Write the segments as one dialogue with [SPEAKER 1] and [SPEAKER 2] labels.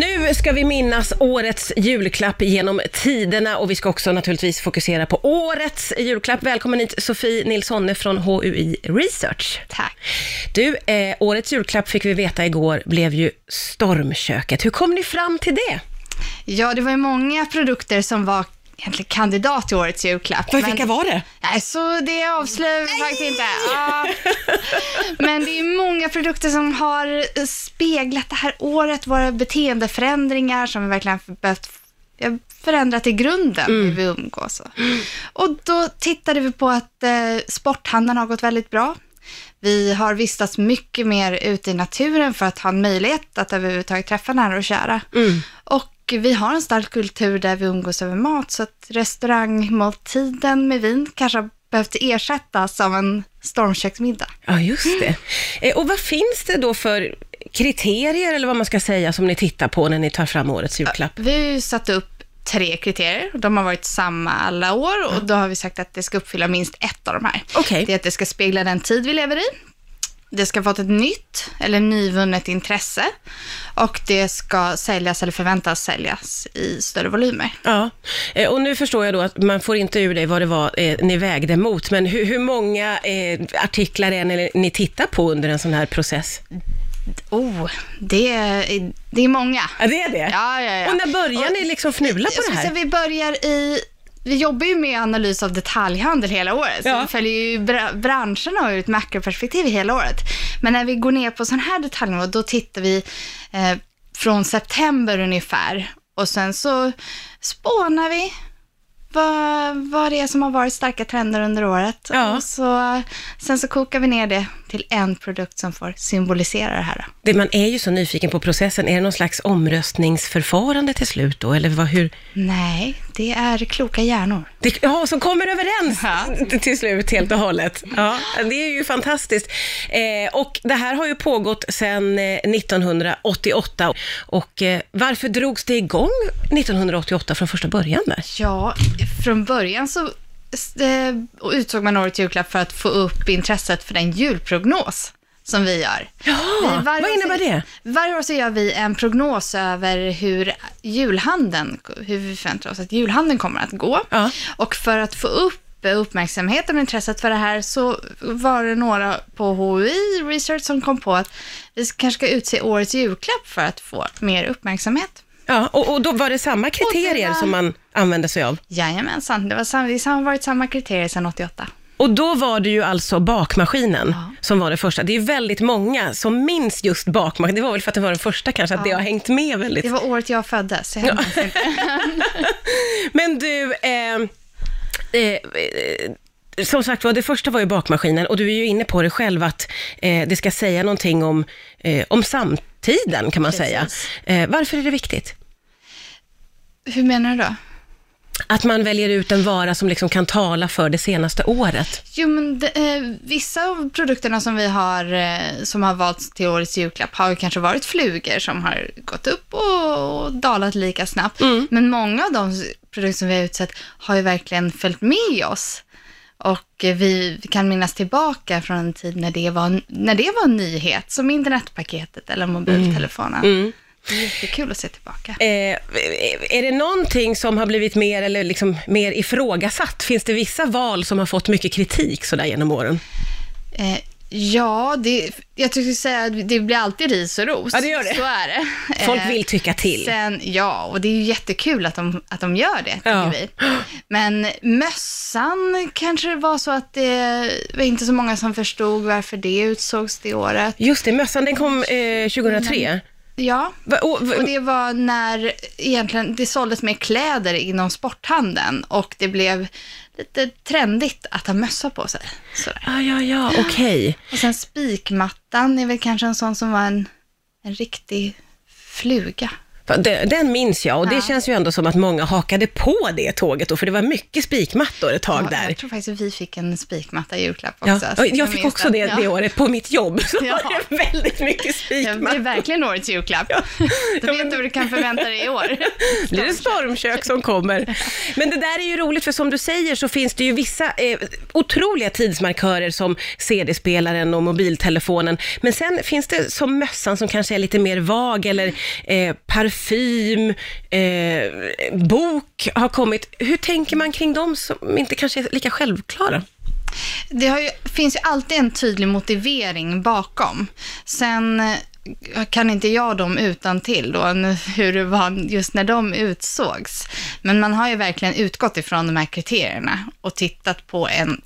[SPEAKER 1] Nu ska vi minnas årets julklapp genom tiderna och vi ska också naturligtvis fokusera på årets julklapp. Välkommen hit Sofie Nilssonne från HUI Research.
[SPEAKER 2] Tack.
[SPEAKER 1] Du, eh, årets julklapp fick vi veta igår blev ju stormköket. Hur kom ni fram till det?
[SPEAKER 2] Ja, det var ju många produkter som var egentligen kandidat till årets julklapp.
[SPEAKER 1] Vad, vilka var det?
[SPEAKER 2] Nej, så det avslöjar vi faktiskt inte. Ja. Men det är många produkter som har speglat det här året, våra beteendeförändringar som vi verkligen behövt förändrat i grunden hur vi umgås. Och då tittade vi på att eh, sporthandeln har gått väldigt bra. Vi har vistats mycket mer ute i naturen för att ha en möjlighet att överhuvudtaget träffa nära och kära. Och vi har en stark kultur där vi umgås över mat, så att restaurangmåltiden med vin kanske har behövt ersättas av en stormköksmiddag.
[SPEAKER 1] Ja, just det. Eh, och vad finns det då för kriterier, eller vad man ska säga, som ni tittar på när ni tar fram årets julklapp?
[SPEAKER 2] Vi har ju satt upp tre kriterier. De har varit samma alla år och då har vi sagt att det ska uppfylla minst ett av de här.
[SPEAKER 1] Okej.
[SPEAKER 2] Det är att det ska spegla den tid vi lever i. Det ska ha fått ett nytt eller nyvunnet intresse och det ska säljas eller förväntas säljas i större volymer.
[SPEAKER 1] Ja, eh, och nu förstår jag då att man får inte ur dig vad det var eh, ni vägde mot, men hur, hur många eh, artiklar är ni, ni tittar på under en sån här process?
[SPEAKER 2] Oh, det är, det är många.
[SPEAKER 1] Ja, det är det?
[SPEAKER 2] Ja, ja, ja.
[SPEAKER 1] Och när börjar ni liksom fnula på det här?
[SPEAKER 2] säga, vi börjar i vi jobbar ju med analys av detaljhandel hela året, så
[SPEAKER 1] Ja.
[SPEAKER 2] vi följer ju bra- branscherna ur ett makroperspektiv hela året. Men när vi går ner på sån här detaljnivå, då tittar vi eh, från september ungefär och sen så spånar vi vad, vad det är som har varit starka trender under året.
[SPEAKER 1] Ja.
[SPEAKER 2] Och så, sen så kokar vi ner det till en produkt som får symbolisera det här.
[SPEAKER 1] Det, man är ju så nyfiken på processen. Är det någon slags omröstningsförfarande till slut då, eller vad, hur?
[SPEAKER 2] Nej, det är kloka hjärnor.
[SPEAKER 1] Det, ja, som kommer överens
[SPEAKER 2] Ja.
[SPEAKER 1] till slut helt och hållet. Ja, det är ju fantastiskt. Eh, och det här har ju pågått sedan eh, 1988. Och eh, varför drogs det igång 1988 från första början där?
[SPEAKER 2] Ja, från början så eh, utsåg man årets julklapp för att få upp intresset för den julprognos som vi gör.
[SPEAKER 1] Ja,
[SPEAKER 2] Vi-
[SPEAKER 1] vad innebär
[SPEAKER 2] så-
[SPEAKER 1] det?
[SPEAKER 2] Varje år så gör vi en prognos över hur julhandeln, hur vi förväntar oss att julhandeln kommer att gå.
[SPEAKER 1] Ja.
[SPEAKER 2] Och för att få upp uppmärksamheten och intresset för det här så var det några på HUI Research som kom på att vi kanske ska utse årets julklapp för att få mer uppmärksamhet.
[SPEAKER 1] Ja, och, och då var det samma kriterier
[SPEAKER 2] var-
[SPEAKER 1] som man använde sig av?
[SPEAKER 2] Jajamensan, det, var sam, det har varit samma kriterier sedan 88.
[SPEAKER 1] Och då var det ju alltså bakmaskinen
[SPEAKER 2] Ja.
[SPEAKER 1] som var det första. Det är väldigt många som minns just bakmaskinen. Det var väl för att det var den första kanske, att det
[SPEAKER 2] Ja.
[SPEAKER 1] har hängt med väldigt.
[SPEAKER 2] Det var året jag föddes. jag inte.
[SPEAKER 1] Men du, eh, eh, eh, som sagt var, det första var ju bakmaskinen och du är ju inne på det själv att eh, det ska säga någonting om, eh, om samtiden kan man
[SPEAKER 2] Precis.
[SPEAKER 1] säga. Eh, varför är det viktigt?
[SPEAKER 2] Hur menar du då?
[SPEAKER 1] Att man väljer ut en vara som liksom kan tala för det senaste året.
[SPEAKER 2] Jo, men det, eh, vissa av produkterna som vi har, eh, som har valts till årets julklapp har ju kanske varit flugor som har gått upp och, och dalat lika snabbt. Men många av de produkter som vi har utsett har ju verkligen följt med oss. Och eh, vi kan minnas tillbaka från en tid när det var, när det var en nyhet, som internetpaketet eller mobiltelefonen. Det är jättekul att se tillbaka.
[SPEAKER 1] Eh, är det någonting som har blivit mer, eller liksom mer ifrågasatt? Finns det vissa val som har fått mycket kritik sådär genom åren?
[SPEAKER 2] Eh, ja, det, jag skulle säga att det blir alltid ris och ros.
[SPEAKER 1] Ja, det gör det.
[SPEAKER 2] Så är det.
[SPEAKER 1] Folk
[SPEAKER 2] Eh,
[SPEAKER 1] vill tycka till.
[SPEAKER 2] Sen, ja, och det är ju jättekul att de, att de gör det, tycker
[SPEAKER 1] Ja.
[SPEAKER 2] vi. Men mössan kanske det var så att det var inte så många som förstod varför det utsågs det året.
[SPEAKER 1] Just det, mössan den kom eh, 2003.
[SPEAKER 2] Ja,
[SPEAKER 1] och,
[SPEAKER 2] det var när egentligen det såldes mer kläder inom sporthandeln och det blev lite trendigt att ha mössa på sig. Sådär.
[SPEAKER 1] ah, ja, ja, okej.
[SPEAKER 2] Och sen spikmattan är väl kanske en sån som var en, en riktig fluga.
[SPEAKER 1] Den, den minns jag och det
[SPEAKER 2] Ja.
[SPEAKER 1] känns ju ändå som att många hakade på det tåget då, för det var mycket spikmattor ett tag
[SPEAKER 2] Ja,
[SPEAKER 1] där.
[SPEAKER 2] Jag tror faktiskt att vi fick en spikmatta i julklapp
[SPEAKER 1] Ja,
[SPEAKER 2] också.
[SPEAKER 1] och jag fick
[SPEAKER 2] minns
[SPEAKER 1] också det,
[SPEAKER 2] Ja.
[SPEAKER 1] det året på mitt jobb. Så
[SPEAKER 2] Ja.
[SPEAKER 1] var det väldigt mycket
[SPEAKER 2] Ja, det är
[SPEAKER 1] spikmattor.
[SPEAKER 2] verkligen årets julklapp. Då vet du vad du kan förvänta dig i år.
[SPEAKER 1] blir det stormkök som kommer. Men det där är ju roligt, för som du säger så finns det ju vissa eh, otroliga tidsmarkörer som CD-spelaren och mobiltelefonen. Men sen finns det som mössan som kanske är lite mer vag, eller eh, parfym parfym, eh, bok har kommit. Hur tänker man kring dem som inte kanske är lika självklara?
[SPEAKER 2] Det har ju, finns ju alltid en tydlig motivering bakom. Sen eh, kan inte jag dem utan till då, hur det var just när de utsågs. Men man har ju verkligen utgått ifrån de här kriterierna och tittat på en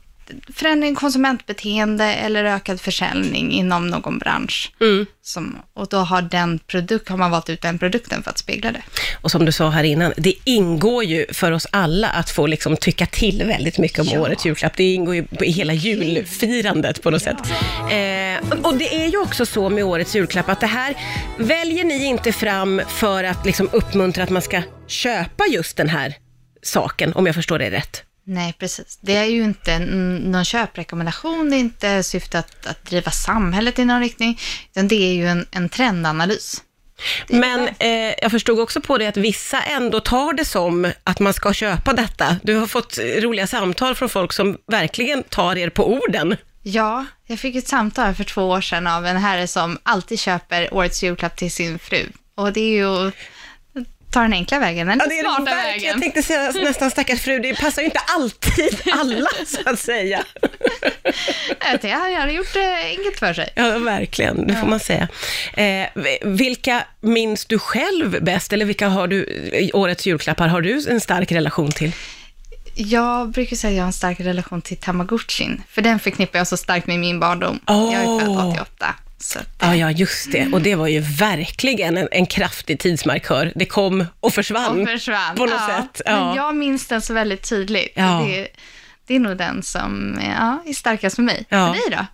[SPEAKER 2] förändring konsumentbeteende eller ökad försäljning inom någon bransch.
[SPEAKER 1] Mm.
[SPEAKER 2] Som, och då har, den produkt, har man valt ut den produkten för att spegla det.
[SPEAKER 1] Och som du sa här innan, det ingår ju för oss alla att få liksom tycka till väldigt mycket om
[SPEAKER 2] Ja.
[SPEAKER 1] årets julklapp. Det ingår ju i hela julfirandet på något sätt. Eh, och det är ju också så med årets julklapp att det här väljer ni inte fram för att liksom uppmuntra att man ska köpa just den här saken, om jag förstår det rätt.
[SPEAKER 2] Nej, precis. Det är ju inte någon köprekommendation, det är inte syfte att, att driva samhället i någon riktning, utan det är ju en, en trendanalys.
[SPEAKER 1] Men eh, jag förstod också på det att vissa ändå tar det som att man ska köpa detta. Du har fått roliga samtal från folk som verkligen tar er på orden.
[SPEAKER 2] Ja, jag fick ett samtal för två år sedan av en herre som alltid köper årets julklapp till sin fru. Och det är ju ta den enkla vägen, den
[SPEAKER 1] Ja, det är
[SPEAKER 2] smarta
[SPEAKER 1] verkligen,
[SPEAKER 2] vägen.
[SPEAKER 1] jag tänkte säga nästan stackars fru, det passar ju inte alltid alla så att säga.
[SPEAKER 2] Han hade gjort det enkelt för sig.
[SPEAKER 1] Ja, verkligen, det får man säga. Eh, vilka minns du själv bäst, eller vilka har du, i årets julklappar, har du en stark relation till?
[SPEAKER 2] Jag brukar säga att jag har en stark relation till Tamagotchin, för den förknippar jag så starkt med min barndom.
[SPEAKER 1] Åh.
[SPEAKER 2] Jag är född 88. Så
[SPEAKER 1] Ja, ja, just det. Och det var ju verkligen en, en kraftig tidsmarkör. Det kom och försvann.
[SPEAKER 2] och försvann.
[SPEAKER 1] på något
[SPEAKER 2] ja.
[SPEAKER 1] sätt. Ja.
[SPEAKER 2] Men jag minns den så väldigt tydligt.
[SPEAKER 1] Ja.
[SPEAKER 2] Det, det är nog den som ja, är starkast för mig.
[SPEAKER 1] Ja.
[SPEAKER 2] För dig då?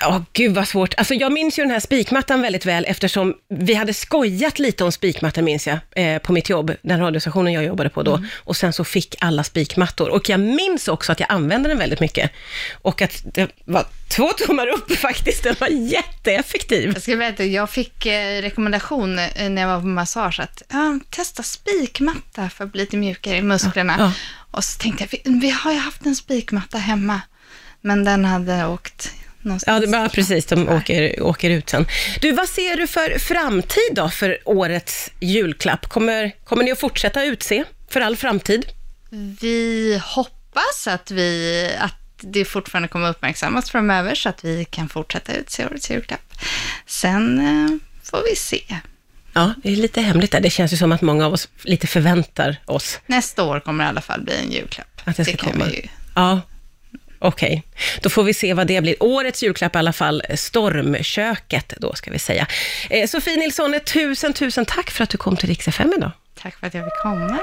[SPEAKER 1] Ja, gud vad svårt. Alltså jag minns ju den här spikmattan väldigt väl eftersom vi hade skojat lite om spikmattan minns jag, eh, på mitt jobb, den radiostationen jag jobbade på då. Och sen så fick alla spikmattor. Och jag minns också att jag använde den väldigt mycket. Och att det var två tummar upp faktiskt, den var jätteeffektiv.
[SPEAKER 2] Jag ska berätta, jag fick eh, rekommendation eh, när jag var på massage att ja, testa spikmatta för att bli lite mjukare i musklerna.
[SPEAKER 1] Ja, ja.
[SPEAKER 2] Och så tänkte jag, vi, vi har ju haft en spikmatta hemma, men den hade åkt någonstans.
[SPEAKER 1] Ja, det precis, de åker, åker ut sen. Du, vad ser du för framtid då för årets julklapp? Kommer, kommer ni att fortsätta utse för all framtid?
[SPEAKER 2] Vi hoppas att, vi, att det fortfarande kommer uppmärksammas framöver så att vi kan fortsätta utse årets julklapp. Sen eh, får vi se.
[SPEAKER 1] Ja, det är lite hemligt där. Det känns ju som att många av oss lite förväntar oss
[SPEAKER 2] Nästa år kommer det i alla fall bli en julklapp.
[SPEAKER 1] att det ska
[SPEAKER 2] kan
[SPEAKER 1] komma.
[SPEAKER 2] ju
[SPEAKER 1] Ja, okej. Då får vi se vad det blir. Årets julklapp i alla fall, eh, Stormköket då ska vi säga. Eh, Sofie Nilsson, tusen, tusen tack för att du kom till Rix FM idag.
[SPEAKER 2] Tack för att jag fick komma.